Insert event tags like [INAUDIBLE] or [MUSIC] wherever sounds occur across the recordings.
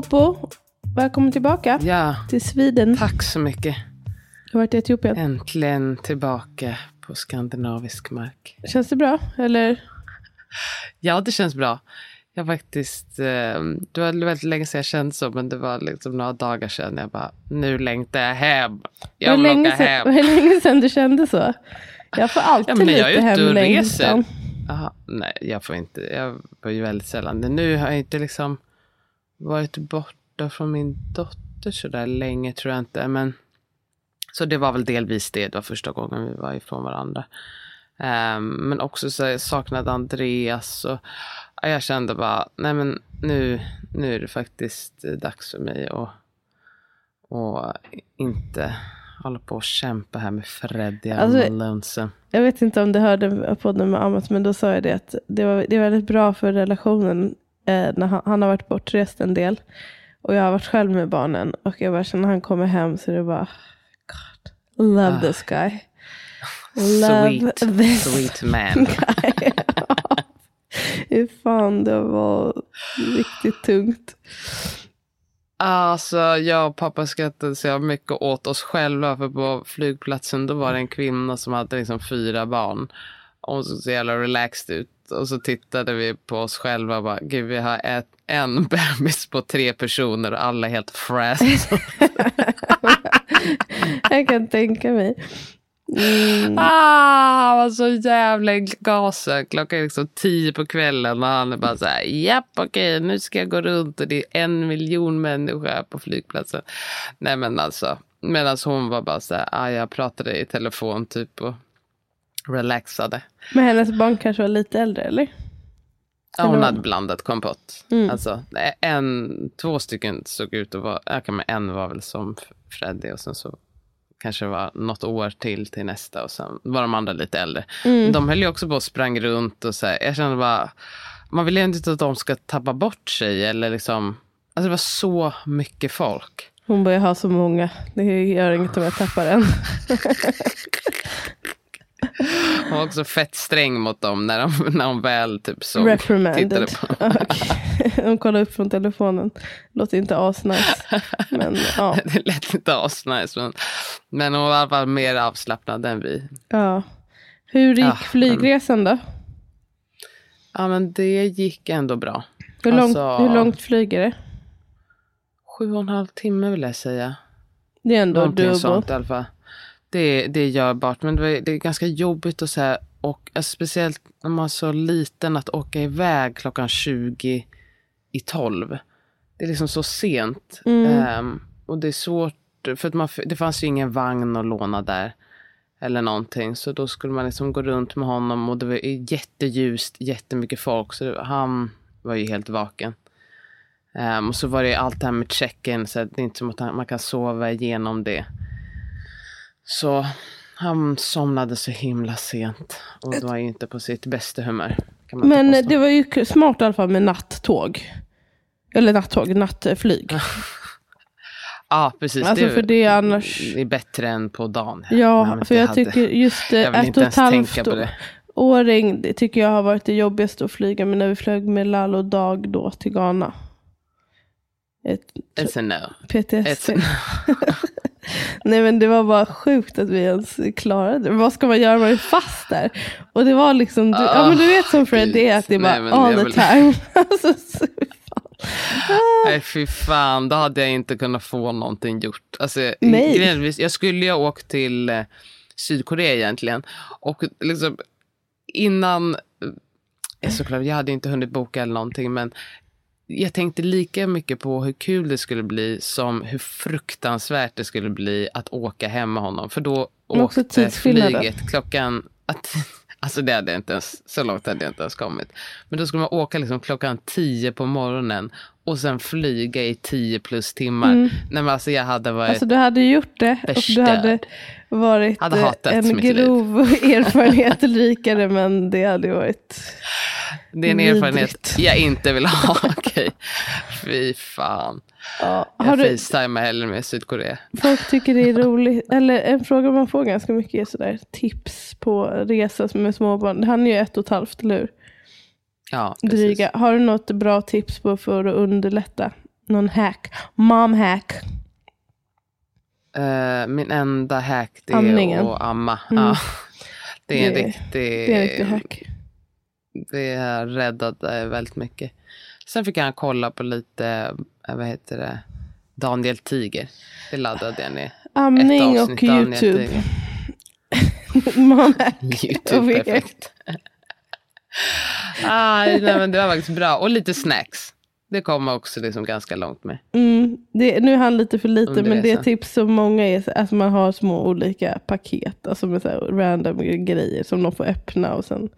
Oppo, välkommen tillbaka Ja, till Sweden. tack så mycket. Du har varit i Etiopien. Äntligen tillbaka på skandinavisk mark. Känns det bra? Eller? Ja, det känns bra. Jag faktiskt, eh, det var väldigt länge sedan jag kände så, men det var liksom några dagar sedan jag bara, nu längtar jag hem. Jag vill åka sedan, hem. hur länge sedan du kände så? Jag får alltid Ja, men jag lite hemlängtan. Aha, nej, jag får inte, jag var ju väldigt sällan. Nu har jag inte liksom varit borta från min dotter så där länge tror jag inte. Men, så det var väl delvis det, det var första gången vi var ifrån varandra. Ehm, men också så jag saknade Andreas och ja, jag kände bara, nej men nu, nu är det faktiskt dags för mig att och inte hålla på och kämpa här med Freddy Alltså. Jag vet inte om du hörde podden med Amat, men då sa jag det att det, var, det är väldigt bra för relationen när han, han har varit bortrest en del. Och jag har varit själv med barnen. Och jag bara känner när han kommer hem så är det bara, God, love Ah. this guy. Love Sweet, this sweet [LAUGHS] man. guy. Fy fan, det var riktigt tungt. Alltså, jag och pappa skrattade så mycket åt oss själva. För på flygplatsen då var det en kvinna som hade liksom fyra barn. Och hon såg så jävla relaxed ut. Och så tittade vi på oss själva och bara, gud vi har ett, en [LAUGHS] bebis på tre personer och alla är helt frazzled. [LAUGHS] Jag kan tänka mig. Mm. ah, han var så jävla gasen. Klockan är liksom tio på kvällen och han är bara så här, japp okej nu ska jag gå runt och det är en miljon människor på flygplatsen. Nej men alltså, medan hon var bara så här, ah, jag pratade i telefon typ och relaxade. Men hennes barn kanske var lite äldre eller? Ja, hon hade blandat kompott. Mm. Alltså, en, två stycken såg ut att vara, jag kan med en var väl som Freddy och sen så kanske det var något år till till nästa och sen var de andra lite äldre. Mm. De höll ju också på och sprang runt och så här, jag kände bara, man vill ju inte att de ska tappa bort sig eller liksom, alltså det var så mycket folk. Hon börjar ha så många. Det gör inget om jag tappar en. [LAUGHS] Hon var också fett sträng mot dem när de, när de väl typ såg, Reprimanded. på [LAUGHS] Okej. De kollar upp från telefonen. Låter inte asnice. Men ja. [LAUGHS] Det lät inte asnice. Men, men hon var i alla fall mer avslappnad än vi. ja. Hur gick Ja, flygresan då? Ja, men det gick ändå bra. Hur långt, Alltså- hur långt flyger det? Sju och en halv timme vill jag säga. Det är ändå Någonting dubbelt. sånt i alla fall. Det, det är görbart, men det, var, det är ganska jobbigt att säga. Och alltså, speciellt när man är så liten att åka iväg klockan 20 i 12. Det är liksom så sent. Mm. Ehm, och det är svårt, för att man, det fanns ju ingen vagn att låna där. Eller någonting. Så då skulle man liksom gå runt med honom och det var ju jätteljust, jättemycket folk. Så det, han var ju helt vaken. Ehm, och så var det allt det här med check-in, så det är inte som att man kan sova igenom det. Så han somnade så himla sent och var ju inte på sitt bästa humör. Men det var ju smart i alla fall med nattåg. Eller nattåg, nattflyg. [LAUGHS] Ja, precis. Alltså, för det är annars- Det är bättre än på dagen. Ja, för jag hade- tycker just Jag ett och ett halvt det. åring, det tycker jag har varit det jobbigaste att flyga med när vi flög med Lalo Dag då till Ghana. Ett It's a no. PTSD. It's a no. [LAUGHS] Nej men det var bara sjukt att vi ens klarade det. Vad ska man göra man är fast där? Och det var liksom, du, ja men du vet som Fred det är, att det är bara Nej, all the vill- time. [LAUGHS] alltså, så, Nej fy fan, då hade jag inte kunnat få någonting gjort. Alltså, Nej. grejen Jag skulle ju ha åkt till eh, Sydkorea egentligen. Och liksom innan, eh, såklart jag hade inte hunnit boka eller någonting men jag tänkte lika mycket på hur kul det skulle bli som hur fruktansvärt det skulle bli att åka hem med honom. För då Men åkte flyget klockan... Att, [LAUGHS] alltså det hade inte ens, så långt hade jag inte ens kommit. Men då skulle man åka liksom klockan tio på morgonen och sen flyga i tio plus timmar. Nej, men alltså jag hade varit... Mm. Alltså du hade gjort det och du Förstörd. hade varit Hade en mitt liv. grov [LAUGHS] erfarenhet rikare men det hade varit det är en erfarenhet vidrigt. jag inte vill ha. [LAUGHS] Okej. Fy fan. Ja, Jag har du, facetimar hellre med Sydkorea. folk tycker det är [LAUGHS] roligt, eller en fråga man får ganska mycket är sådär tips på resa med småbarn. Han är ju ett och ett halvt, eller hur? Ja. Dryga. Har du något bra tips på för att underlätta? Någon hack? Mom hack? Eh, min enda hack det Amningen. är att amma. Mm. Ja. Det är en Det- riktig... Det är en riktig hack. Det räddade väldigt mycket. Sen fick han kolla på lite, eh, vad heter det, Daniel Tiger. Det laddade jag ner. Amning och Daniel YouTube. [LAUGHS] Mom hack. [LAUGHS] YouTube, perfekt. Aj, [LAUGHS] nej, men det var faktiskt bra. Och lite snacks. Det kom också liksom ganska långt med. Mm, det, nu är han lite för lite, Under men det är tips som många är att man har små olika paket, alltså med så random grejer som de får öppna och sen.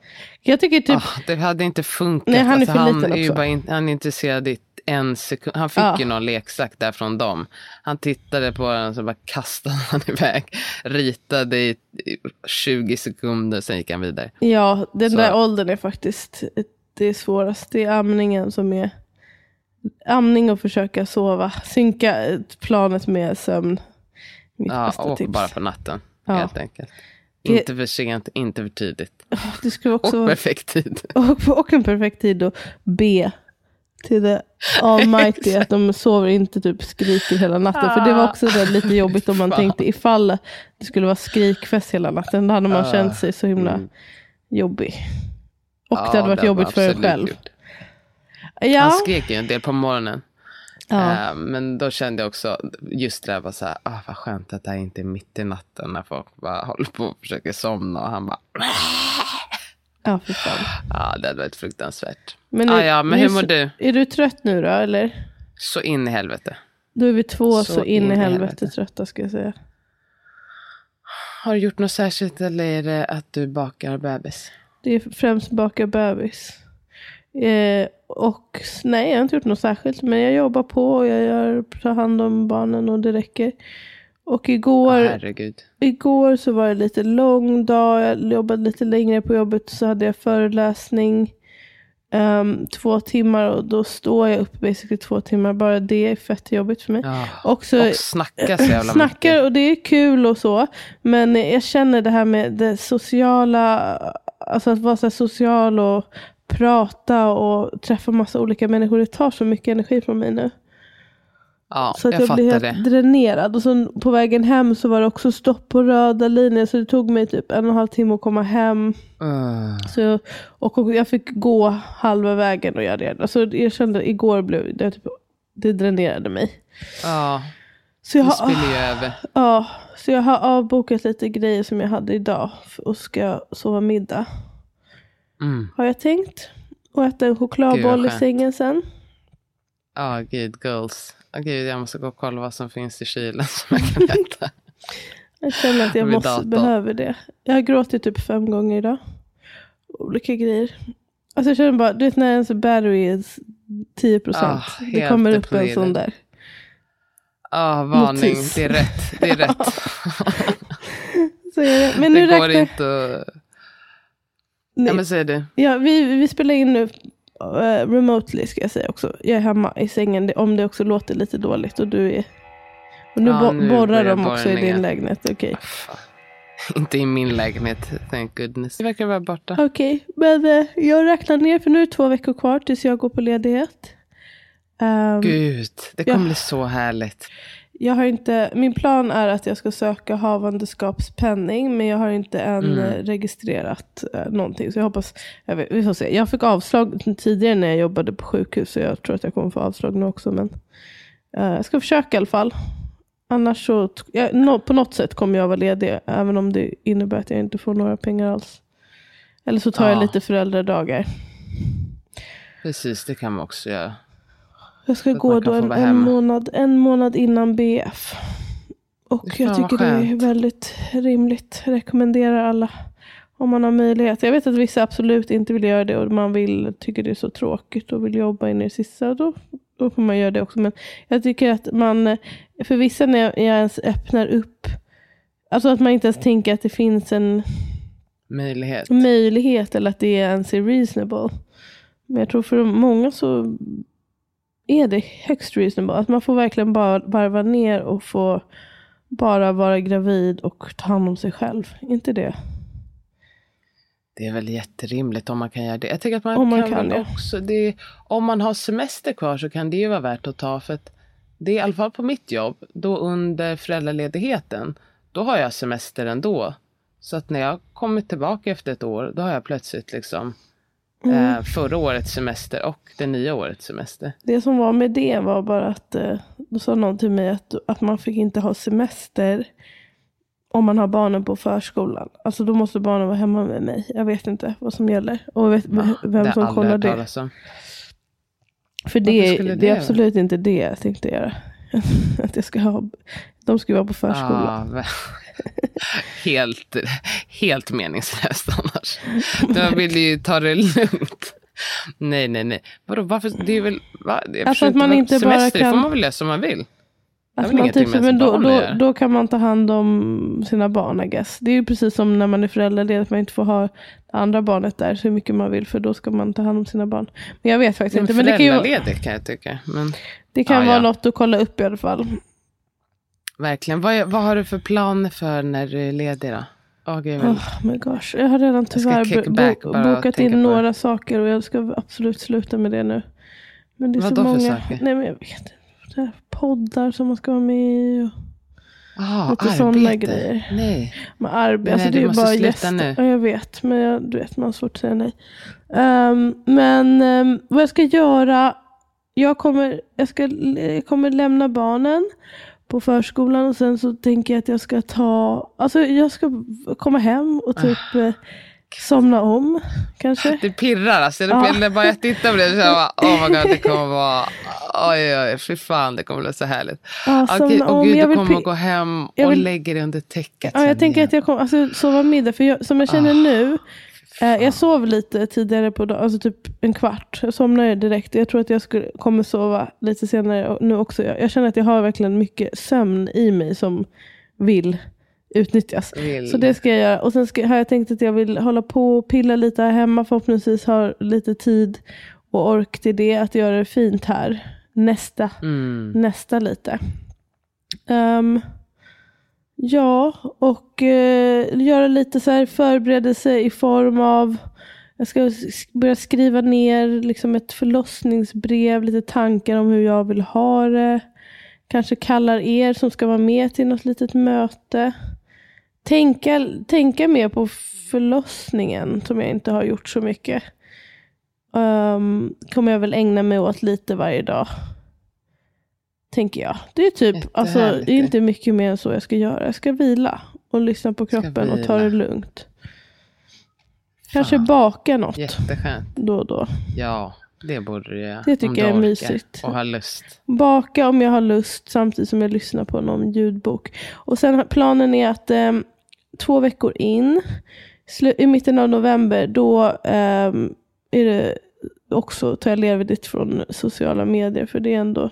Jag tycker typ, Ah, det hade inte funkat. Nej, han är alltså, för han liten är ju också. bara in, han är intresserad i en sekund. Han fick Ja. ju någon leksak där från dem. Han tittade på den och så bara kastade [LAUGHS] han iväg. Ritade i i 20 sekunder, sen gick han vidare. ja den Så- där åldern är faktiskt det är svårast. Det är amningen som är amning och försöka sova. Synka planet med sömn. Mitt Ja, bästa och tips. bara på natten, Ja. helt enkelt. Det- Inte för sent, inte för tidigt. Det skulle Och också vara perfekt tid. [LAUGHS] Och, och en perfekt tid att be till the almighty att de sover inte typ skriker hela natten. För det var också det lite jobbigt om man tänkte ifall det skulle vara skrikfest hela natten. Då hade man Ah, känt sig så himla mm. jobbig. Och Ja, det hade varit var jobbigt för en själv. Ja, Han skrek ju en del på morgonen. ja. Eh, men då kände jag också, just det där var så här, ah, vad skönt att det här inte är mitt i natten när folk bara håller på och försöker somna och han bara, ja för fan. ja det hade varit fruktansvärt. Men, ah, är- ja, men hur mår du? Är du trött nu då eller? Så in i helvete. Då är vi två så, Så in i helvete, helvete. trötta ska jag säga. Har du gjort något särskilt eller är det att du bakar bebis? Det är främst baka bebis. Eh, och nej, jag har inte gjort något särskilt. Men jag jobbar på och jag gör, tar hand om barnen och det räcker. Och igår, herregud. igår så var det lite lång dag. Jag jobbade lite längre på jobbet. Så hade jag föreläsning. ehm, två timmar och då står jag upp basically två timmar. Bara det är fett jobbigt för mig. Ja. Och så, Och snacka så jävla snackar mycket. och det är kul och så. Men jag känner det här med det sociala, alltså att vara så social och prata och träffa massa olika människor. Det tar så mycket energi från mig nu. Ja, Så att jag, jag, fattar helt det. dränerad. Och så på vägen hem så var det också stopp på röda linjen. Så det tog mig typ en och en halv timme att komma hem. Uh, Så och, och jag fick gå halva vägen och jag redan. Alltså jag kände igår blev det typ, det dränerade mig. ja, Så jag det spiller ju över. Ja, så jag har avbokat lite grejer som jag hade idag och ska sova middag. Mm. Har jag tänkt. Och äta en chokladboll i sängen sen. Ja, gud, goals. Oh, gud, jag måste gå och kolla vad som finns i kylen som jag kan äta. Jag känner att jag måste, datorn. behöver det. Jag har gråtit typ fem gånger idag. Olika grejer. Alltså jag känner bara, du vet när ens battery är 10 procent. Ah, det kommer upp en sån där. Ja, varning. Notis. Det är rätt. Det är rätt. [LAUGHS] Så är det. Men nu det går räknar inte att... Nej. Ja, men säg du. Ja, vi, vi spelar in nu eh, remotely ska jag säga också. Jag är hemma i sängen om det också låter lite dåligt och du är... Och nu, Ja, bo- nu borrar de också i din lägenhet. Okej, Fan. [LAUGHS] Inte i min lägenhet, thank goodness. Det verkar vara borta. Okej, men eh, jag räknar ner för nu är det två veckor kvar tills jag går på ledighet. Ehm, Gud, det kommer Ja. bli så härligt. Jag har inte, min plan är att jag ska söka havandeskapspenning. Men jag har inte än Mm. eh, registrerat eh, någonting. Så jag hoppas, jag vet, vi får se. Jag fick avslag tidigare när jag jobbade på sjukhus. Så jag tror att jag kommer få avslag nu också. Men eh, jag ska försöka i alla fall. Annars så, jag, nå- på något sätt kommer jag vara ledig. Även om det innebär att jag inte får några pengar alls. Eller så tar jag Ja. lite föräldradagar. Precis, det kan man också göra. Jag ska gå då en, en, månad, en månad innan BF. Och jag tycker det är väldigt rimligt. Rekommenderar alla. Om man har möjlighet. Jag vet att vissa absolut inte vill göra det. Och man vill, tycker det är så tråkigt och vill jobba in i det sista. Då, då får man göra det också. Men jag tycker att man, för vissa när jag ens öppnar upp. Alltså att man inte ens tänker att det finns en Möjlighet. möjlighet eller att det ens är reasonable. Men jag tror för många så är det högst reasonable. Att man får verkligen bara varva ner och få bara vara gravid och ta hand om sig själv. Inte det? Det är väl jätterimligt om man kan göra det. Jag tycker att man, Om man kan, kan det. också, det, om man har semester kvar så kan det ju vara värt att ta. För att det är i alla fall på mitt jobb, då under föräldraledigheten, då har jag semester ändå. Så att när jag kommer tillbaka efter ett år, då har jag plötsligt liksom Mm. eh, förra årets semester och det nya årets semester. Det som var med det var bara att eh, då sa någon till mig att, att man fick inte ha semester om man har barnen på förskolan. Alltså då måste barnen vara hemma med mig. Jag vet inte vad som gäller. Och vet Va? vem Det har som kollar det. talas om. För det, det, det är absolut inte det jag tänkte göra. [LAUGHS] att jag ska ha, de ska vara på förskolan. Ja, vä- [LAUGHS] helt, helt meningslöst annars. Jag vill ju ta det lugnt. Nej, nej, nej. Vadå, varför? Det är väl... Va? Jag Alltså att man inte bara semester, det kan- får man väl göra som man vill. Att väl man typ, men då, då, då kan man ta hand om sina barn I guess. Det är ju precis som när man är föräldraledig. Att man inte får ha andra barnet där så mycket man vill. För då ska man ta hand om sina barn. Men jag vet faktiskt inte. Men det kan, ju, kan jag tycka. Men det kan Ja, vara ja. något att kolla upp i alla fall. Verkligen. Vad, vad har du för planer för när du är ledig då? Åh, gud, Oh my gosh. Jag har redan tyvärr bo- bokat in på det. några saker. Och jag ska absolut sluta med det nu. Men det är Vad så då för många. saker? Nej men jag vet inte. Poddar som man ska vara med i. Och... Ah, lite såna grejer. Nej. Med arbete. Men Alltså nej, det är måste bara gäster. nu. Ja, jag vet. Men jag, du vet, man har svårt att säga nej. Ehm, men ehm, vad jag ska göra. Jag kommer, jag, ska, jag kommer lämna barnen på förskolan. Och sen så tänker jag att jag ska ta. Alltså jag ska komma hem och typ Ah. eh, somna om. Kanske. Det pirrar alltså. Det Ja. pirrar bara jag tittar på det så jag bara, oh my god, det kommer vara, [LAUGHS] oj oj, fy fan, det kommer bli så härligt. Ja, Okej, somna och gud, du kommer gå hem och vill- lägga dig under täcket Ja, jag tänker igen. att jag kommer alltså, sova middag. För jag, som jag känner Ah. nu. Eh, jag sov lite tidigare på dagen, alltså typ en kvart. Jag somnade direkt. Jag tror att jag skulle, kommer sova lite senare nu också. Jag, jag känner att jag har verkligen mycket sömn i mig som vill utnyttjas. Vill- Så det ska jag göra. Och sen ska, har jag tänkt att jag vill hålla på och pilla lite här hemma. Förhoppningsvis har lite tid och ork till det. Att göra det fint här. Nästa Mm. nästa lite. Ehm, ja, och eh, göra lite så här förberedelse i form av jag ska börja skriva ner liksom ett förlossningsbrev, lite tankar om hur jag vill ha det. Kanske kallar er som ska vara med till något litet möte. Tänka, tänka mer på förlossningen som jag inte har gjort så mycket. Um, kommer jag väl ägna mig åt lite varje dag. Tänker jag. Det är typ, alltså, det är inte mycket mer än så jag ska göra. Jag ska vila och lyssna på kroppen och ta det lugnt. Kanske Fan. baka något Jätteskönt. då och då. Ja, det borde du göra. Det tycker jag är mysigt. Och har lust. Baka om jag har lust samtidigt som jag lyssnar på någon ljudbok. Och sen planen är att eh, två veckor in, i mitten av november, då eh, är det också, tar jag ledigt från sociala medier. För det är ändå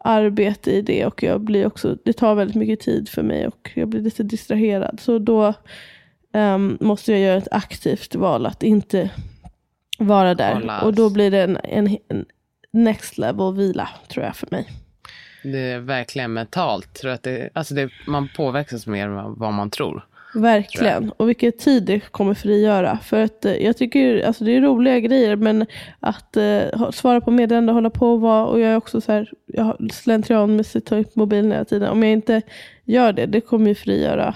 arbete i det och jag blir också, det tar väldigt mycket tid för mig och jag blir lite distraherad. Så då ehm, måste jag göra ett aktivt val att inte vara där. Hålla Och då blir det en, en, en next level vila tror jag för mig. Det är verkligen mentalt. Tror att det, alltså det, man påverkas mer än vad man tror. Verkligen. Och vilken tid det kommer frigöra. För att eh, jag tycker alltså det är roliga grejer. Men att eh, svara på meddelanden, hålla på och vara. Och jag är också så här. Jag slentrianmässigt ta upp mobilen hela tiden. Om jag inte gör det, det kommer ju frigöra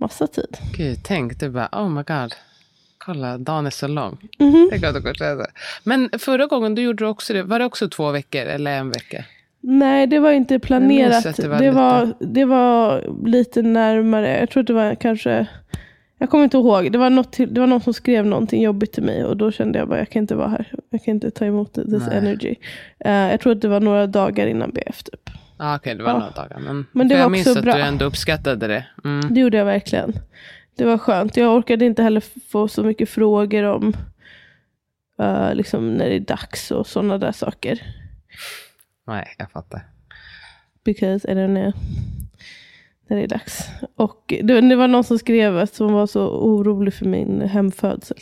massa tid. Gud, tänk du bara, oh my god. Kolla, dagen är så lång. Att du går till- Men förra gången du gjorde också det, var det också två veckor eller en vecka? Nej, det var inte planerat. minns att det Det var var, lite- det, var, lite närmare. Jag tror att det var kanske... Jag kommer inte ihåg. Det var, något till, det var någon som skrev någonting jobbigt till mig. Och då kände jag bara, jag kan inte vara här. Jag kan inte ta emot this Nej. energy. Eh, jag tror att det var några dagar innan BF typ. Ah, Okej, det var Ja. några dagar. Men, Men det var jag minns också att bra. du ändå uppskattade det. Mm. Det gjorde jag verkligen. Det var skönt. Jag orkade inte heller få så mycket frågor om eh, liksom när det är dags och sådana där saker. Nej, jag fattar. Because I don't know. När det är dags. Och det, det var någon som skrev att hon var så orolig för min hemfödsel.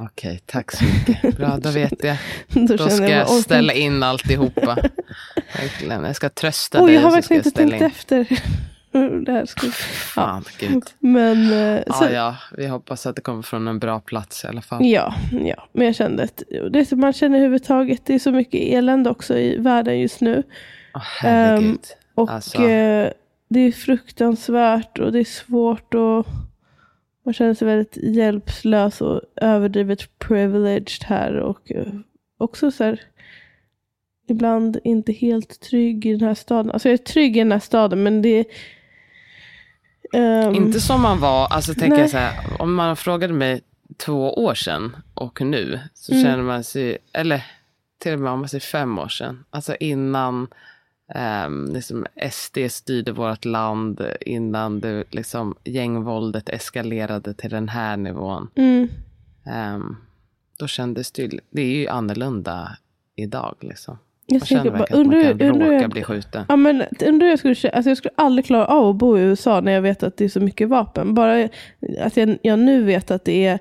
Okej, tack så mycket. [LAUGHS] Bra, då vet jag. Då, Då ska jag orkar ställa in alltihopa. Verkligen. Jag ska trösta Oj, dig. jag har verkligen inte tänkt in. efter. [LAUGHS] det här skulle... Fan, gud. Men, eh, så, Ja, ja, vi hoppas att det kommer från en bra plats i alla fall. Ja, ja, men jag kände att det är så man känner överhuvudtaget. Det är så mycket elände också i världen just nu. Herregud. Ehm, Och Alltså. eh, det är fruktansvärt och det är svårt och man känner sig väldigt hjälplös och överdrivet privileged här. Och eh, också så här, ibland inte helt trygg i den här staden. Alltså jag är trygg i den här staden men det ehm, Inte som man var, alltså tänker Nej. jag så här, om man frågade mig två år sedan och nu så Mm. känner man sig, eller till och med om man säger fem år sedan, alltså innan um, liksom SD styrde vårt land, innan det, liksom, gängvåldet eskalerade till den här nivån. mm, ehm, då kändes det det är ju annorlunda idag liksom. Jag Man känner bara, att man undrar, kan undrar, råka jag- bli skjuten. Ja, men undrar jag skulle, alltså jag skulle aldrig klara av att bo i USA när jag vet att det är så mycket vapen. Bara att jag, jag nu vet att det är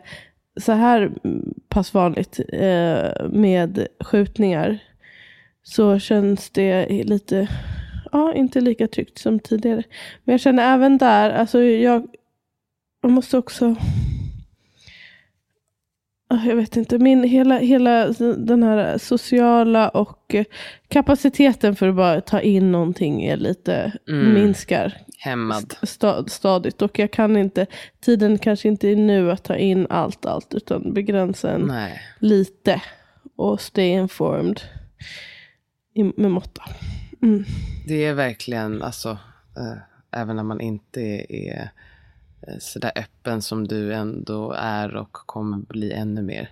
så här pass vanligt eh, med skjutningar så känns det lite, ja inte lika tryggt som tidigare. Men jag känner även där, alltså jag, jag måste också jag vet inte, min hela, hela den här sociala och eh, kapaciteten för att bara ta in någonting är lite Mm. minskar Hämmad. sta, stadigt. Och jag kan inte, tiden kanske inte är nu att ta in allt, allt, utan begränsa en Nej. lite och stay informed i, med måtta. Mm. Det är verkligen, alltså, eh, även när man inte är eh, sådär öppen som du ändå är och kommer bli ännu mer.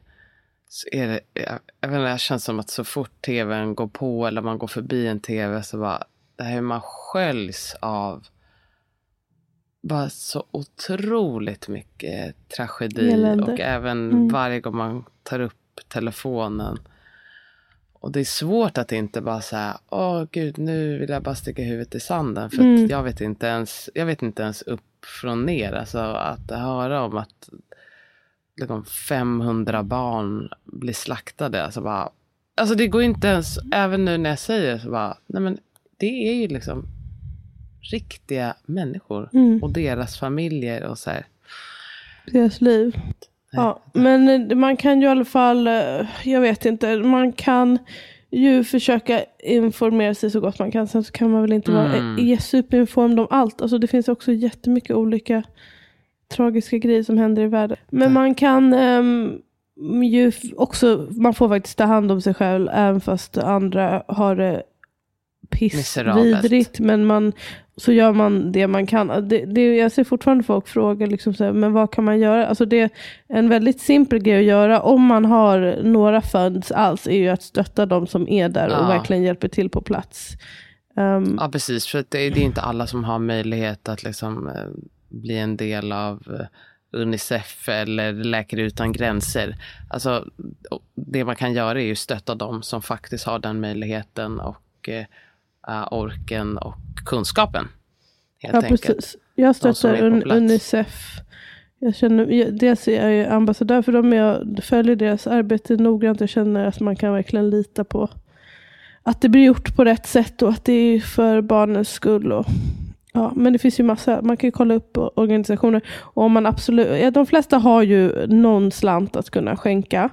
Så är det, jag, jag vet inte, det känns som att så fort tvn går på eller man går förbi en tv så bara, det här man sköljs av bara så otroligt mycket tragedi Elände. och även Mm. varje gång man tar upp telefonen och det är svårt att inte bara säga, åh gud, nu vill jag bara sticka huvudet i sanden. För Mm. jag vet inte ens, jag vet inte ens upp från ner. Alltså att höra om att liksom 500 barn blir slaktade. Alltså bara, alltså det går inte ens, även nu när jag säger så bara, nej men det är ju liksom riktiga människor Mm. och deras familjer och så här. Deras liv. Ja, men eh, man kan ju i alla fall, eh, jag vet inte, man kan ju försöka informera sig så gott man kan. Sen så kan man väl inte vara Mm. eh, superinformed om allt. Alltså det finns också jättemycket olika tragiska grejer som händer i världen. Men man kan ehm, ju också, man får faktiskt ta hand om sig själv även fast andra har det. Pissvidrigt. Men man, så gör man det man kan. Det, det, jag ser fortfarande folk fråga, liksom så här, men vad kan man göra? Alltså det är en väldigt simpel grej att göra om man har några funds alls, är ju att stötta de som är där och Ja. verkligen hjälper till på plats. Um, Ja, precis. För det, det är inte alla som har möjlighet att liksom, eh, bli en del av eh, Unicef eller Läkare utan gränser. Alltså, och det man kan göra är ju stötta dem som faktiskt har den möjligheten och eh, eh, orken och kunskapen. Helt Ja, enkelt. precis. Jag stöttar Un-. Unicef. Jag känner, jag- dels är jag ju ambassadör för dem, men jag följer deras arbete noggrant. Jag känner att man kan verkligen lita på att det blir gjort på rätt sätt och att det är för barnens skull. Och, Ja, men det finns ju massa. Man kan ju kolla upp organisationer. Och om man absolut, ja, de flesta har ju någon slant att kunna skänka.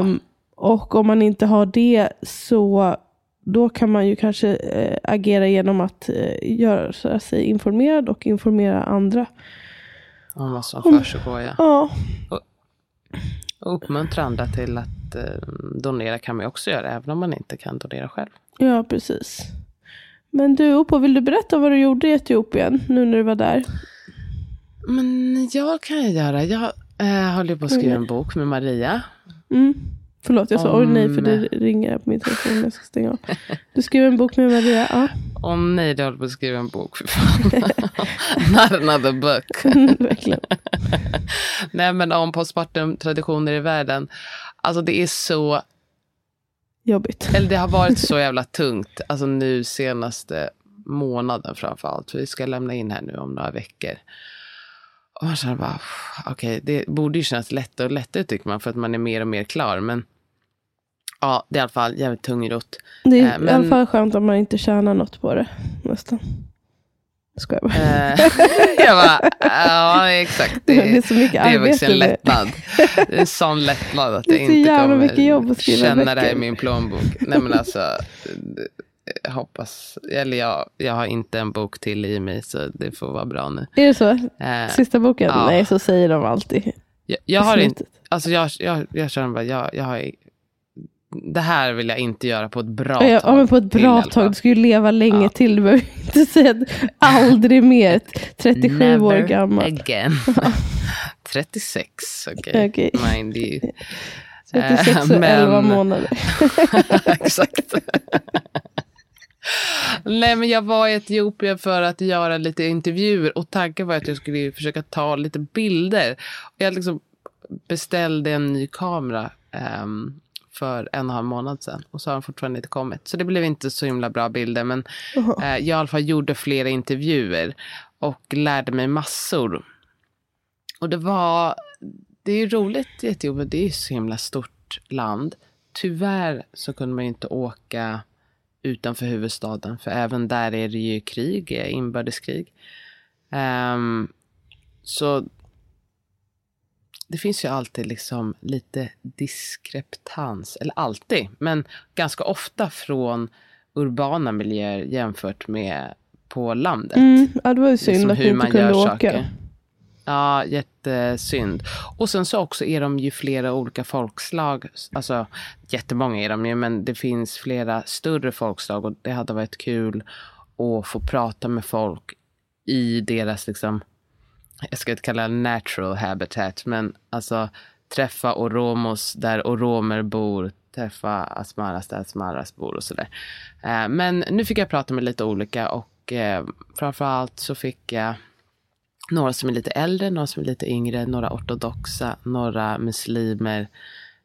Um, Och om man inte har det så då kan man ju kanske eh, agera genom att eh, göra sig informerad och informera andra. Om vad som försiggår, ja. Ja, Och uppmuntra andra till att eh, donera kan man ju också göra, även om man inte kan donera själv. ja precis. Men du Opo, vill du berätta vad du gjorde i Etiopien nu när du var där? Men jag kan jag göra. Jag eh, håller på att skriva en bok med Maria. Mm. Förlåt, jag sa oj nej för Om- det ringer på min telefon. Jag ska stänga av. Du skrev en bok med Maria. Ja, Åh nej, jag håller på att skriva en bok. För fan. Not another book. verkligen. [LAUGHS] nej, men om postpartum-traditioner i världen. Alltså det är så, Jobbigt. eller det har varit så [LAUGHS] jävla tungt. Alltså nu senaste månaden framför allt. För vi ska lämna in här nu om några veckor. Och man känner bara, okej, det borde ju kännas lättare och lättare tycker man. För att man är mer och mer klar. Men ja, det är i alla fall jävligt tungrot. Det är Eh, i alla men- fall skönt om man inte tjänar något på det. Nästan. Ska jag bara. Eh, [LAUGHS] jag bara, ja exakt. Det, Det är så mycket det är faktiskt arbete en lättnad. Det är en sån lättnad att Det jag inte kommer mycket jobb att skriva känna det här i böcker. min plånbok. Nej men alltså, jag hoppas, eller jag, jag har inte en bok till i mig så det får vara bra nu. Är det så? Eh, Sista boken? ja. Nej, så säger de alltid. jag, jag har inte, alltså jag, jag, jag känner bara, jag, jag har, det här vill jag inte göra på ett bra Ja, tag. ja, men på ett till bra fall. tag. Du ska ju leva länge Ja. till. Du behöver inte säga aldrig mer. 37 år Never gammal. again. [LAUGHS] 36, okej. Okej. Mind you. 36 och Eh, men- 11 månader. [LAUGHS] Exakt. Nej, men jag var i Etiopien för att göra lite intervjuer och tanken var att jag skulle försöka ta lite bilder. Jag liksom beställde en ny kamera ehm, för en och en halv månad sedan och så har den fortfarande inte kommit. Så det blev inte så himla bra bilder, men eh, jag i alla fall gjorde flera intervjuer och lärde mig massor. Och det var, det är ju roligt i Etiopien, det är ju så himla stort land. Tyvärr så kunde man ju inte åka utanför huvudstaden, för även där är det ju krig, inbördeskrig. Ehm, så det finns ju alltid liksom lite diskreptans, eller alltid, men ganska ofta från urbana miljöer jämfört med på landet. Mm, ja, det var ju synd Liksom att hur inte man kunde gör åka. saker. Ja, jättesynd. Och sen så också är de ju flera olika folkslag. Alltså jättemånga är de ju, men det finns flera större folkslag och det hade varit kul att få prata med folk i deras liksom, jag ska inte kalla det natural habitat, men alltså träffa oromos där oromer bor, träffa asmaras där asmaras bor och sådär. Eh, men nu fick jag prata med lite olika och eh, framförallt så fick jag några som är lite äldre, några som är lite yngre, några ortodoxa, några muslimer,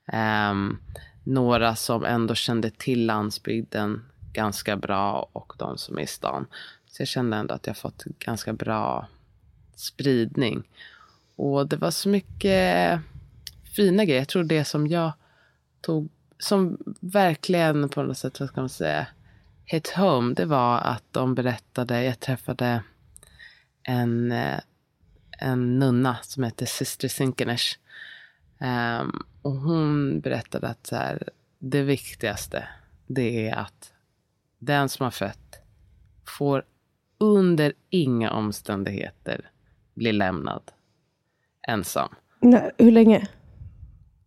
ehm, några som ändå kände till landsbygden ganska bra och de som är i stan. Så jag kände ändå att jag fått ganska bra spridning. Och det var så mycket fina grejer. Jag tror det som jag tog, som verkligen på något sätt, vad ska man säga, hit home, det var att de berättade, jag träffade en, eh, en nunna som heter Sister Sinkenesh. Um, och hon berättade att så här, det viktigaste det är att den som har fött får under inga omständigheter bli lämnad ensam. Nej, hur länge?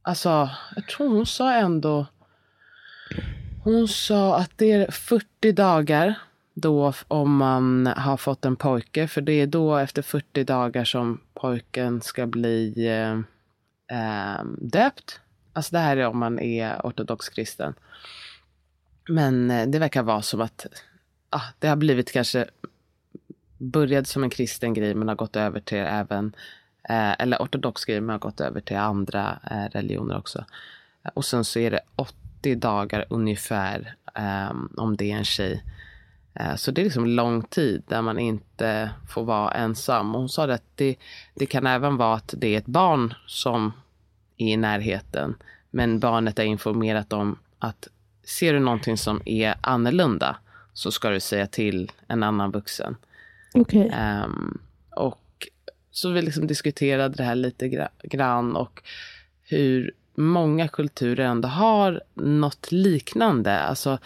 Alltså, jag tror hon sa ändå... Hon sa att det är 40 dagar då om man har fått en pojke. För det är då efter 40 dagar som pojken ska bli eh, eh, döpt. Alltså det här är om man är ortodox kristen. Men eh, det verkar vara som att ah, det har blivit kanske började som en kristen grej men har gått över till även eh, eller ortodox grej men har gått över till andra eh, religioner också. Eh, och sen så är det 80 dagar ungefär eh, om det är en tjej. Eh, så det är liksom lång tid där man inte får vara ensam. Och hon sa det att det, det kan även vara att det är ett barn som är i närheten. Men barnet är informerat om att ser du någonting som är annorlunda så ska du säga till en annan vuxen. Okej. Um, och så vi liksom diskuterade det här lite gra- grann och hur många kulturer ändå har något liknande. Alltså,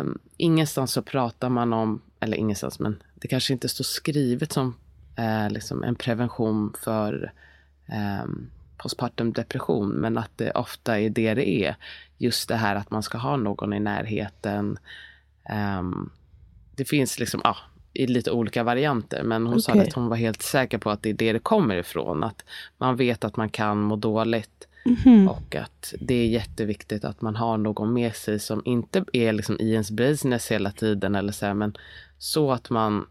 um, ingenstans så pratar man om, eller ingenstans, men det kanske inte står skrivet som uh, liksom en prevention för um, postpartum depression, men att det ofta är det det är. Just det här att man ska ha någon i närheten. Um, det finns liksom, ja, i lite olika varianter. Men hon sa Okej. att hon var helt säker på att det är det det kommer ifrån. Att man vet att man kan må dåligt. Mhm. Och att det är jätteviktigt att man har någon med sig som inte är liksom i ens business hela tiden. Eller så, här, men så att man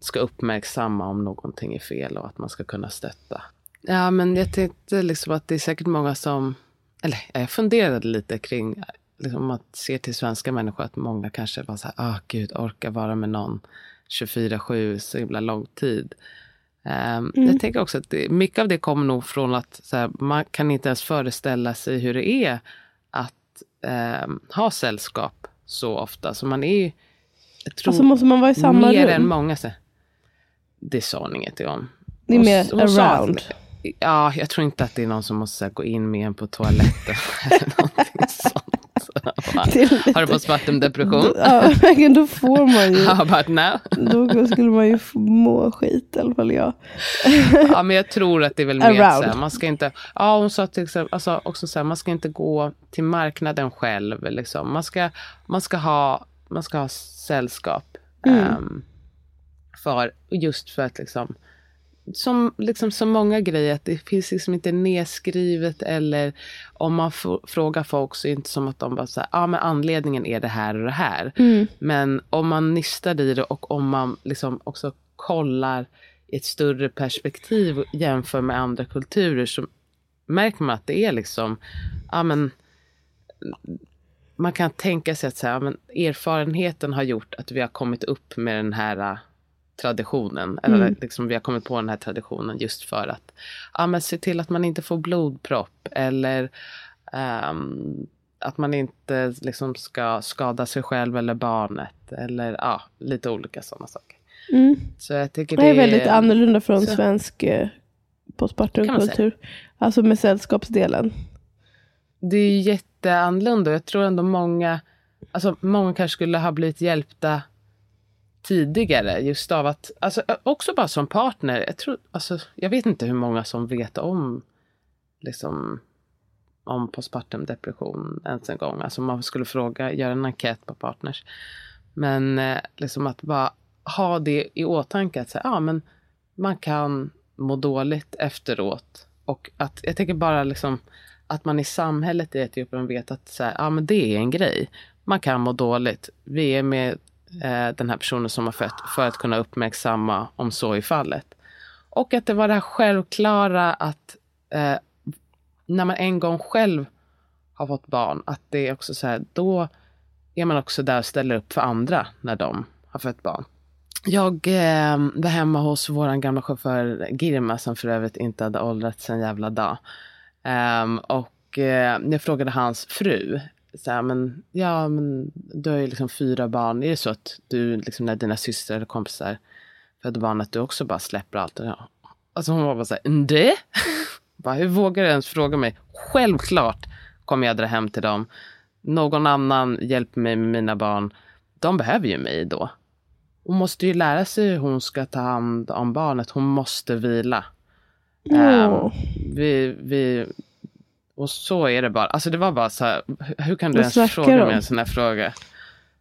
ska uppmärksamma om någonting är fel och att man ska kunna stötta. Ja, men jag tänkte liksom att det är säkert många som... Eller jag funderade lite kring liksom, om man ser till svenska människor att många kanske var så här, ah gud, orka vara med någon 24-7 så himla lång tid. Um, Jag tänker också att det, mycket av det kommer nog från att här, man kan inte ens föreställa sig hur det är att ehm, ha sällskap så ofta. Så man är ju, jag tror, Alltså måste man vara i samma mer rum? än många. Så, det sa hon inget om. Det är Hon- mer hon sa around. Ja, jag tror inte att det är någon som måste här, gå in med en på toaletten. [LAUGHS] eller någonting sånt. [LAUGHS] Har du postpartum depression? Ja. [LAUGHS] Då får man ju. How about now? Då skulle man ju må skit i alla fall jag. Ja, men jag tror att det är väl mer så här, man ska inte, ja hon sa till exempel, alltså också så här, man ska inte gå till marknaden själv liksom. Man ska, man ska ha, man ska ha sällskap. Mm. ehm, för, just för att liksom, som, liksom så många grejer, att det finns liksom inte nedskrivet eller om man frågar folk så är det inte som att de bara säger, ja men anledningen är det här och det här. Mm. Men om man nystar i det och om man liksom också kollar i ett större perspektiv och jämför med andra kulturer så märker man att det är liksom, ja men man kan tänka sig att så här, ja, men erfarenheten har gjort att vi har kommit upp med den här traditionen. Eller Mm. liksom vi har kommit på den här traditionen just för att ja, men se till att man inte får blodpropp eller ehm, att man inte liksom ska skada sig själv eller barnet. Eller ja, lite olika sådana saker. Mm. Så jag tycker Det är väldigt är- annorlunda från så- svensk eh, postpartumkultur. Alltså med sällskapsdelen. Det är jätteannorlunda. Jag tror ändå många, alltså många kanske skulle ha blivit hjälpta tidigare. Just av att, alltså också bara som partner. Jag, tror, alltså, jag vet inte hur många som vet om liksom om postpartum depression ens en gång. Alltså man skulle fråga, göra en enkät på partners. Men eh, liksom att bara ha det i åtanke att säga, ja men man kan må dåligt efteråt. Och att jag tänker bara liksom att man i samhället i Etiopien vet att så här, ja, men det är en grej. Man kan må dåligt. Vi är med eh, den här personen som har fött för att kunna uppmärksamma om så är fallet. Och att det var det här självklara att eh, när man en gång själv har fått barn, att det är också så här, då är man också där och ställer upp för andra när de har fött barn. Jag eh, var hemma hos vår gamla chaufför Girma som för övrigt inte hade åldrats en jävla dag. Ehm, och eh, jag frågade hans fru. Så här, men, ja, men du har ju liksom fyra barn. Är det så att du, liksom, när dina systrar eller kompisar föder barn, att du också bara släpper allt? det där? Alltså hon var bara så här, det? [LAUGHS] bara, hur vågar du ens fråga mig? Självklart kommer jag dra hem till dem. Någon annan hjälper mig med mina barn. De behöver ju mig då. Hon måste ju lära sig hur hon ska ta hand om barnet. Hon måste vila. Ehm, Åh. vi, vi, och så är det bara. Alltså det var bara så här, hur- kan du Vad ens fråga du mig om? en sån här fråga?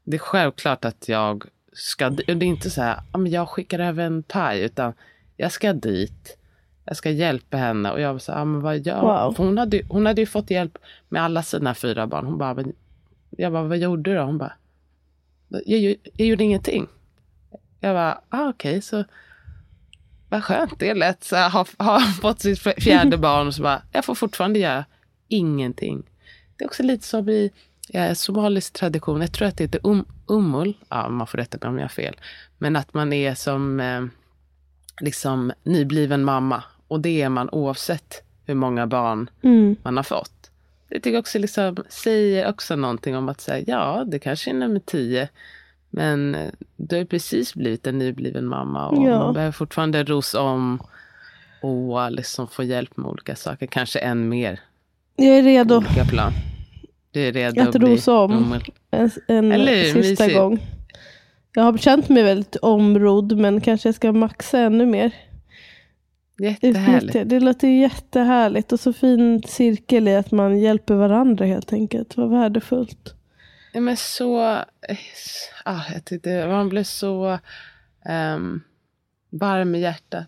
Det är självklart att jag ska, det är inte så här, jag skickar över en paj, utan jag ska dit. Jag ska hjälpa henne och jag var så här, ja, men vad gör Wow. Hon hade, hon hade ju fått hjälp med alla sina fyra barn. Hon bara, men, jag bara, vad gjorde du då? Hon bara, jag, jag, jag gjorde ingenting. Jag bara, ah, okej, så vad skönt. Det är lätt. Så här, ha, ha fått sitt fjärde barn och så bara, jag får fortfarande göra ingenting. Det är också lite som i ja, somalisk tradition. Jag tror att det heter um, umul. Ja, man får rätta mig om jag har fel. Men att man är som eh, liksom nybliven mamma. Och det är man oavsett hur många barn Mm. man har fått. Det tycker jag också liksom säger också någonting om att säga ja, det kanske är nummer tio. Men eh, du har precis blivit en nybliven mamma och Ja. man behöver fortfarande ros om och liksom få hjälp med olika saker. Kanske än mer Jag är redo olika plan. Du är redo att rosa om normal. en, en Eller sista Mysigt. gång. Jag har känt mig väldigt omrodd men kanske jag ska maxa ännu mer. Jättehärligt. Utnyttja. Det låter jättehärligt och så fin cirkel i att man hjälper varandra helt enkelt. Vad värdefullt. Ja, men så... Ah, jag tyckte man blev så ehm, varm i hjärtat.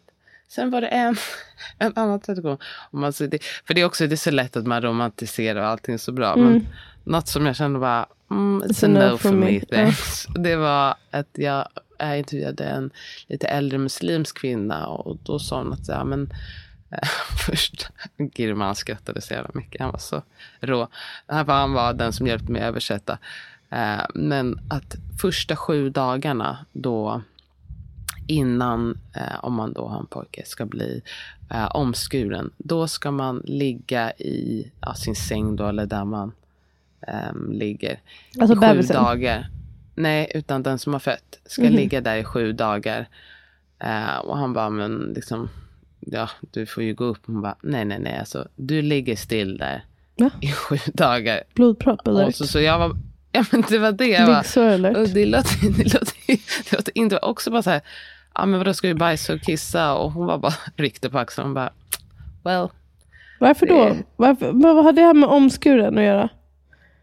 Sen var det en, [LAUGHS] en annan tradition. Om man, säger det, för det är också det är så lätt att man romantiserar och allting är så bra. Mm. Men något som jag kände var, mm, it's, a no, for me. [LAUGHS] Thanks. Det var att jag, jag intervjuade en lite äldre muslimsk kvinna och då sa hon att ja, men, [LAUGHS] först, Girman skrattade så jävla mycket, han var så rå. Han var, han var den som hjälpte mig att översätta. Eh, men att första sju dagarna då innan, eh, om man då har en pojke, ska bli eh, omskuren. Då ska man ligga i ja, sin säng då, eller där man ehm, ligger. Alltså i sju bebisen? dagar. Nej, utan den som har fött ska Mhm. ligga där i sju dagar. Eh, och han bara, men liksom, ja, du får ju gå upp. Hon bara, nej, nej, nej, alltså, du ligger still där Ja. i sju dagar. Blodpropp eller? Och så, så jag var, ja men det var det. Jag bara, alert? det låter, [LAUGHS] det låter, det låter inte också bara så här, ja men vadå ska vi bajsa och kissa? Och hon var bara [LAUGHS] ryckte på axeln och bara, well. Varför då? det- Varför, men vad har det här med omskuren att göra?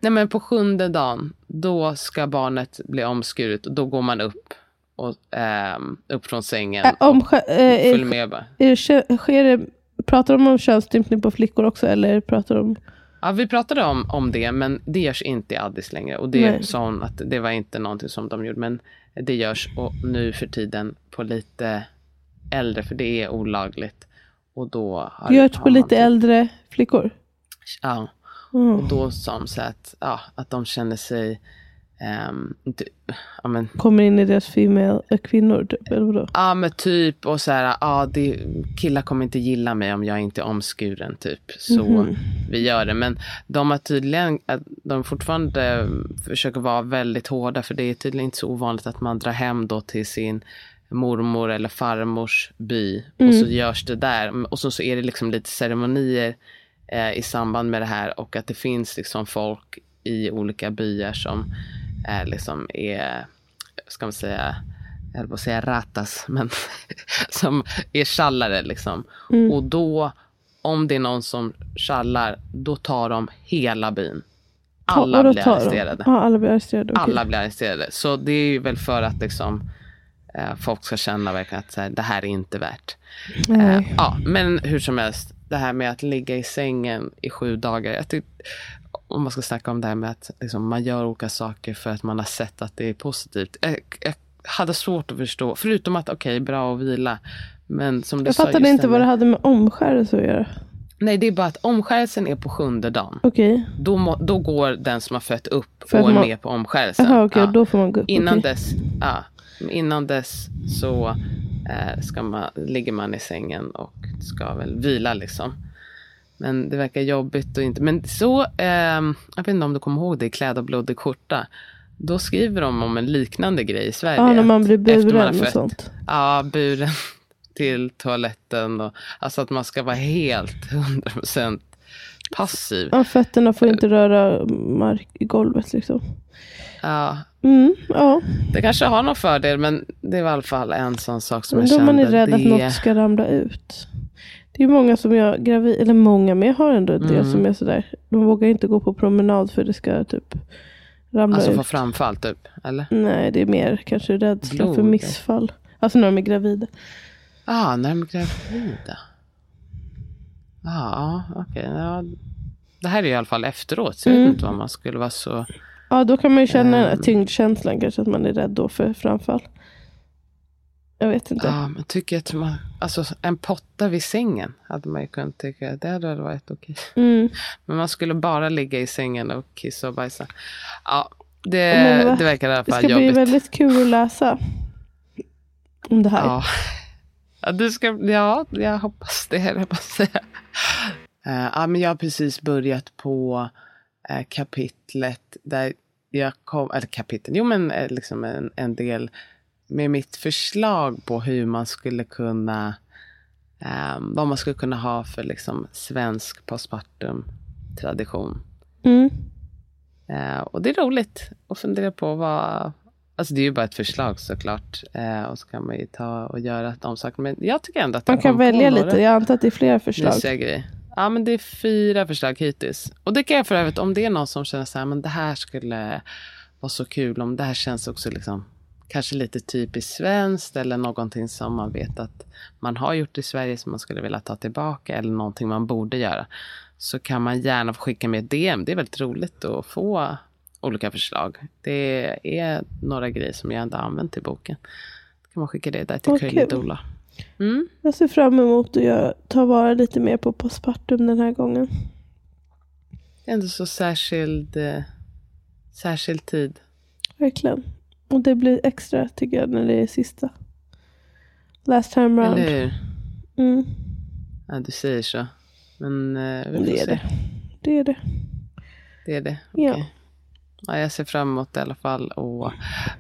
Nej men på sjunde dagen, då ska barnet bli omskuret och då går man upp. Och, ehm, upp från sängen. Äh, om, och äh, följer är, med är, det kö- sker det, pratar de om könsstympning på flickor också? Eller pratar de... Ja, vi pratade om, om det, men det görs inte i Addis längre. Och det Nej. sa hon att det var inte någonting som de gjorde. Men det görs och nu för tiden på lite äldre, för det är olagligt. Och då har, Det görs på lite typ- äldre flickor? Ja, Mm. och då sa de så att, ja, att de känner sig ehm, inte, ja, men, Kommer in i deras female, äh, kvinnor typ, eller vadå? ja men typ och så här, ja det, killar kommer inte gilla mig om jag inte är omskuren typ. Så Mhm. vi gör det. Men de har tydligen, de fortfarande försöker vara väldigt hårda för det är tydligen inte så ovanligt att man drar hem då till sin mormor eller farmors by och så görs det där. Och så, så är det liksom lite ceremonier eh, i samband med det här och att det finns liksom folk i olika byar som är liksom är, ska man säga, jag höll på att säga ratas, men [LAUGHS] som är tjallare liksom. Mm. Och då, om det är någon som tjallar, då tar de hela byn. Alla blir arresterade. Ja, alla blir arresterade. okej. Alla blir arresterade. Så det är ju väl för att liksom, eh, folk ska känna verkligen att så här, det här är inte värt. Eh, ja, men hur som helst, det här med att ligga i sängen i sju dagar. Jag tyck, om man ska snacka om det här med att liksom, man gör olika saker för att man har sett att det är positivt. Jag, jag hade svårt att förstå, förutom att okej, bra att vila. Men som du Jag sa, fattade inte det vad det hade med omskärelse att göra. Nej, det är bara att omskärelsen är på sjunde dagen. Okej. Då, må, då går den som har fött upp För och är man- med på omskärelsen. Jaha, okej. Ja. Då får man gå upp. Innan, okej. dess, ja, innan dess så eh, ska man, ligger man i sängen och ska väl vila liksom. Men det verkar jobbigt och inte. Men så, ehm, jag vet inte om du kommer ihåg det i Kläd och blodig skjorta. Då skriver de om en liknande grej i Sverige. Ja, när man att blir man buren och sånt. Ja, buren [LAUGHS] till toaletten. Och, alltså att man ska vara helt [LAUGHS] 100% passiv. Ja, fötterna får inte röra mark i golvet liksom. Ja, Mm, ja. det kanske har någon fördel, men det var i alla fall en sån sak som Men jag då kände. man är rädd att det... något ska ramla ut. Det är många som jag gravid, eller många, men jag har ändå en del Mm. som är sådär. De vågar inte gå på promenad för det ska typ ramla Alltså ut. få framfall typ, eller? Nej, det är mer kanske rädsla för Blod. missfall. Alltså när de är gravida. Ja, ah, när de är gravida. Ja, okej. Ja. Det här är i alla fall efteråt, så jag Mm. vet inte vad man skulle vara så... Ja, då kan man ju känna Ehm. tyngdkänslan kanske, att man är rädd då för framfall. Jag vet inte. Ja, men tycker jag att man... Alltså en potta vid sängen hade man ju kunnat tycka, det hade varit okej. Mm. Men man skulle bara ligga i sängen och kissa och bajsa. Ja, det, det verkar i alla Det fall ska bli jobbigt. väldigt kul att läsa om det här. Ja. Ja, du ska, ja, jag hoppas det. höll Jag, på att säga. Eh, ja, men jag har precis börjat på eh, kapitlet där jag kom, eller kapitel, jo men eh, liksom en, en del med mitt förslag på hur man skulle kunna, um, vad man skulle kunna ha för liksom svensk postpartum tradition. Mm. Uh, och det är roligt att fundera på vad, alltså det är ju bara ett förslag såklart. Uh, och så kan man ju ta och göra de sakerna. Men jag tycker ändå att Man kan välja lite, jag antar att det är flera förslag. Ja men det är fyra förslag hittills. Och det kan jag för övrigt, om det är någon som känner så här, men det här skulle vara så kul, om det här känns också liksom kanske lite typiskt svenskt eller någonting som man vet att man har gjort i Sverige som man skulle vilja ta tillbaka eller någonting man borde göra. Så kan man gärna skicka med ett DM. Det är väldigt roligt att få olika förslag. Det är några grejer som jag ändå använt i boken. Då kan man skicka det där till okay. Köjlidola. Mm. Jag ser fram emot att ta vara lite mer på postpartum den här gången. Det är ändå så särskild, eh, särskild tid. Verkligen. Och det blir extra tycker jag när det är sista. Last time round. Eller hur? Mm. Ja, du säger så. Men eh, vi det är se. det. Det är det. Det är det? Okay. Ja. Ja, jag ser fram emot det i alla fall och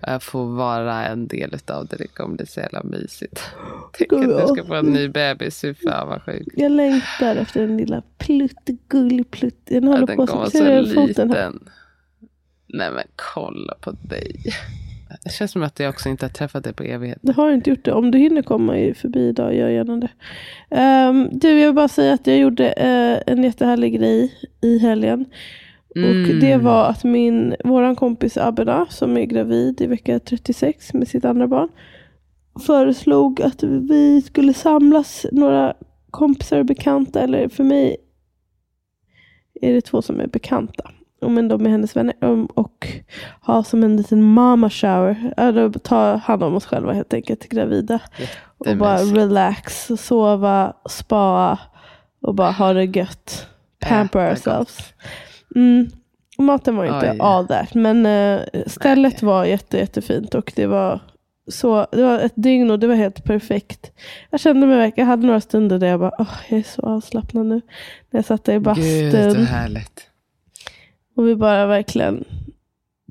äh, få vara en del av det. Det kommer bli så jävla mysigt. [GASPS] Tänk att du ska få en ny bebis. Fy fan vad sjukt. Jag längtar efter den lilla plutt-gull-plutt. Den håller ja, på att så liten. Här. Nej men kolla på dig. Det känns som att jag också inte har träffat dig på evighet. Du har inte gjort det. Om du hinner komma förbi idag, gör gärna det. Um, du, jag vill bara säga att jag gjorde uh, en jättehärlig grej i helgen. Mm. Och det var att min, våran kompis Abena, som är gravid i vecka 36 med sitt andra barn, föreslog att vi skulle samlas, några kompisar och bekanta, eller för mig är det två som är bekanta. Men de är hennes vänner. Och ha som en liten mama shower. Eller ta hand om oss själva helt enkelt, gravida. Och bara relax, sova, spa och bara ha det gött. Pamper äh, ourselves. Mm. Maten var inte Oj. all that. Men uh, stället var jätte, jättefint. Och det var, så, det var ett dygn och det var helt perfekt. Jag kände mig verkligen, jag hade några stunder där jag bara, oh, jag är så avslappnad nu. När jag satt där i bastun. Gud, så härligt. Och vi bara verkligen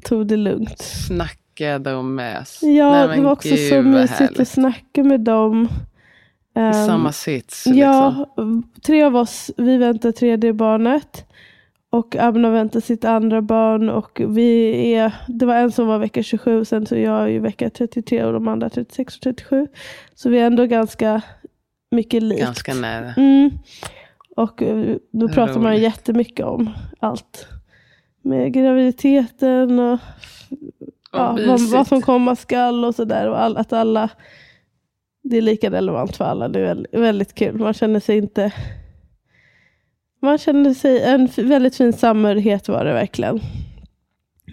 tog det lugnt. Snackade och mös. Ja, Nej, det var också Gud, så mysigt att snacka med dem. I um, samma sits? Ja, liksom. tre av oss, vi väntar tredje barnet. Och Abna väntar sitt andra barn och vi är, det var en som var vecka 27, sen så jag är ju vecka 33 och de andra 36 och 37. Så vi är ändå ganska mycket likt. Ganska nära. Mm. Och eh, då pratar roligt. man jättemycket om allt. Med graviditeten och ja, vad, vad, som komma skall och sådär. Och all, att alla, det är lika relevant för alla. Det är väldigt, väldigt kul. Man känner sig inte man kände sig, en väldigt fin samhörighet var det verkligen.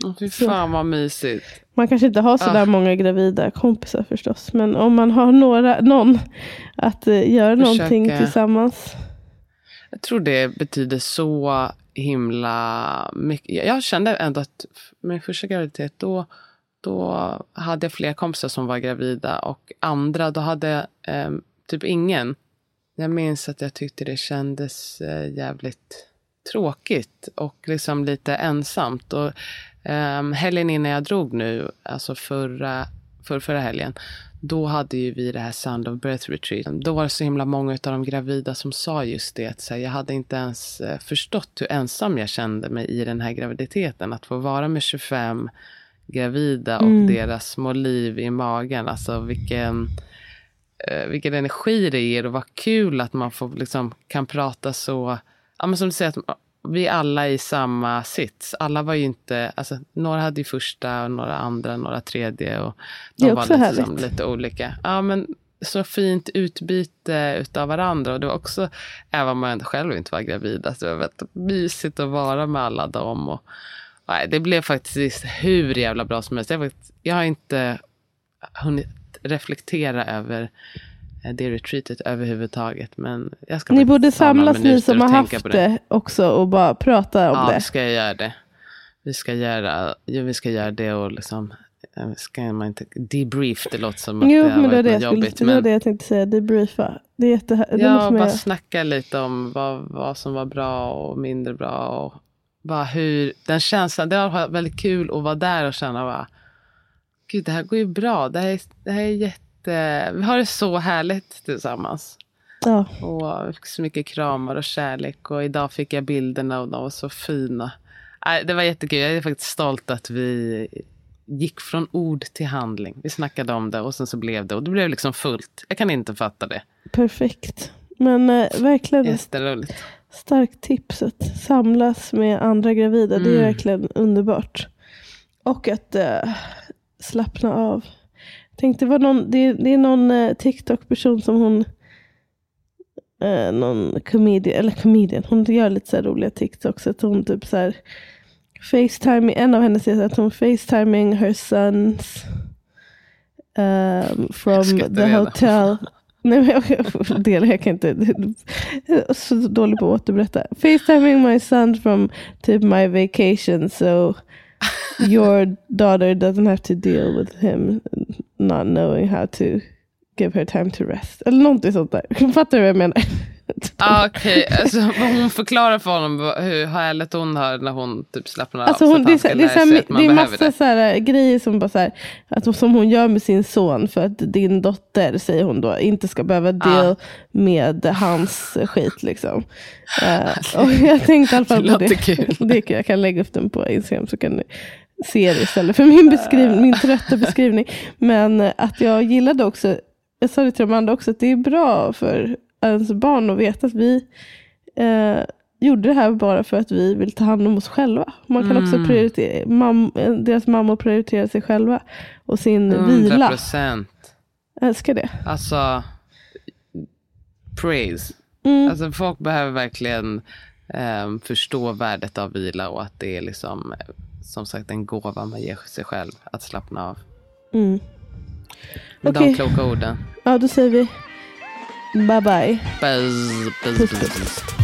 Oh, fy fan vad mysigt. Man kanske inte har sådär ah. många gravida kompisar förstås. Men om man har några, någon att uh, göra Försöka. någonting tillsammans. Jag tror det betyder så himla mycket. Jag kände ändå att min första graviditet då, då hade jag fler kompisar som var gravida och andra då hade eh, typ ingen. Jag minns att jag tyckte det kändes eh, jävligt tråkigt och liksom lite ensamt. Och, eh, helgen innan jag drog nu, alltså förra, för förra helgen, då hade ju vi det här Sound of Birth Retreat. Då var det så himla många av de gravida som sa just det. Att så här, jag hade inte ens eh, förstått hur ensam jag kände mig i den här graviditeten. Att få vara med 25 gravida och mm. deras små liv i magen. Alltså vilken eh, vilken energi det ger och vad kul att man får, liksom, kan prata så. Ja, men som du säger, att vi alla i samma sits. Alla var ju inte, alltså, några hade ju första, och några andra, några tredje. Och de det är också var liksom, lite olika. Ja, men så fint utbyte utav varandra. Och det var också, även om man själv inte var gravid, alltså, det var väldigt mysigt att vara med alla dem. Och, nej, det blev faktiskt hur jävla bra som helst. Jag, jag har inte hunnit reflektera över det retreatet överhuvudtaget. Men jag ska ni borde samlas ni som har haft det. det också och bara prata om ja, det. Ja, ska jag göra det. Vi ska göra, ja, vi ska göra det och liksom eh, ska man inte debrief, det låter som att jo, det har men varit det, det jobbigt. Skulle, men... Det var det jag tänkte säga, debriefa. Det är jätte, ja, bara snacka lite om vad, vad som var bra och mindre bra. Och bara hur, den känslan, det var väldigt kul att vara där och känna bara, gud det här går ju bra, det här är, det här är jätte, vi har det så härligt tillsammans. Ja. Och så mycket kramar och kärlek och idag fick jag bilderna och de var så fina. Nej, Det var jättekul, jag är faktiskt stolt att vi gick från ord till handling. Vi snackade om det och sen så blev det och det blev liksom fullt. Jag kan inte fatta det. Perfekt. Men eh, verkligen Jätteroligt. starkt tips att samlas med andra gravida. Det är Mm. verkligen underbart. Och att eh, slappna av. Tänk, det, var någon, det, det är någon eh, TikTok-person som hon eh, någon comedian, eller comedian, hon gör lite så roliga TikToks. Att hon typ så här Facetiming, en av hennes är att hon facetiming her sons um, from the hotel. [LAUGHS] Nej, men jag, del, jag kan inte. [LAUGHS] Jag är så dålig på att återberätta. Facetiming my son from typ my vacation so your daughter doesn't have to deal with him not knowing how to give her time to rest. Eller någonting sånt där. [LAUGHS] Fattar du vad jag menar? Ah, Okej, alltså, vad hon förklarar för honom hur härligt hon har när hon typ slappnar Alltså av. hon, så det, är det, är ska så, lära sig här- att man det är massa det. så här, grejer som, bara så här, att, som hon gör med sin son för att din dotter, säger hon då, inte ska behöva deal med hans skit. Liksom. Eh, [LAUGHS] och jag tänkte i alla fall Det på det. kul. [LAUGHS] det. Jag kan lägga upp den på Instagram så kan ni se det istället för min, beskrivning, min trötta beskrivning. Men eh, att jag gillade också, jag sa det till de andra också, att det är bra för ens barn att veta att vi eh, gjorde det här bara för att vi vill ta hand om oss själva. Man kan också Mm. prioritera, mam, eh, deras mammor prioriterar sig själva och sin 100 vila. procent. Jag älskar det. Alltså, praise. Mm. Alltså, folk behöver verkligen ehm, förstå värdet av vila och att det är liksom, eh, som sagt en gåva man ger sig själv att slappna av. Mm. Med Okej. de kloka orden. Ja, då säger vi bye bye. Buzz, buzz, buzz, buzz.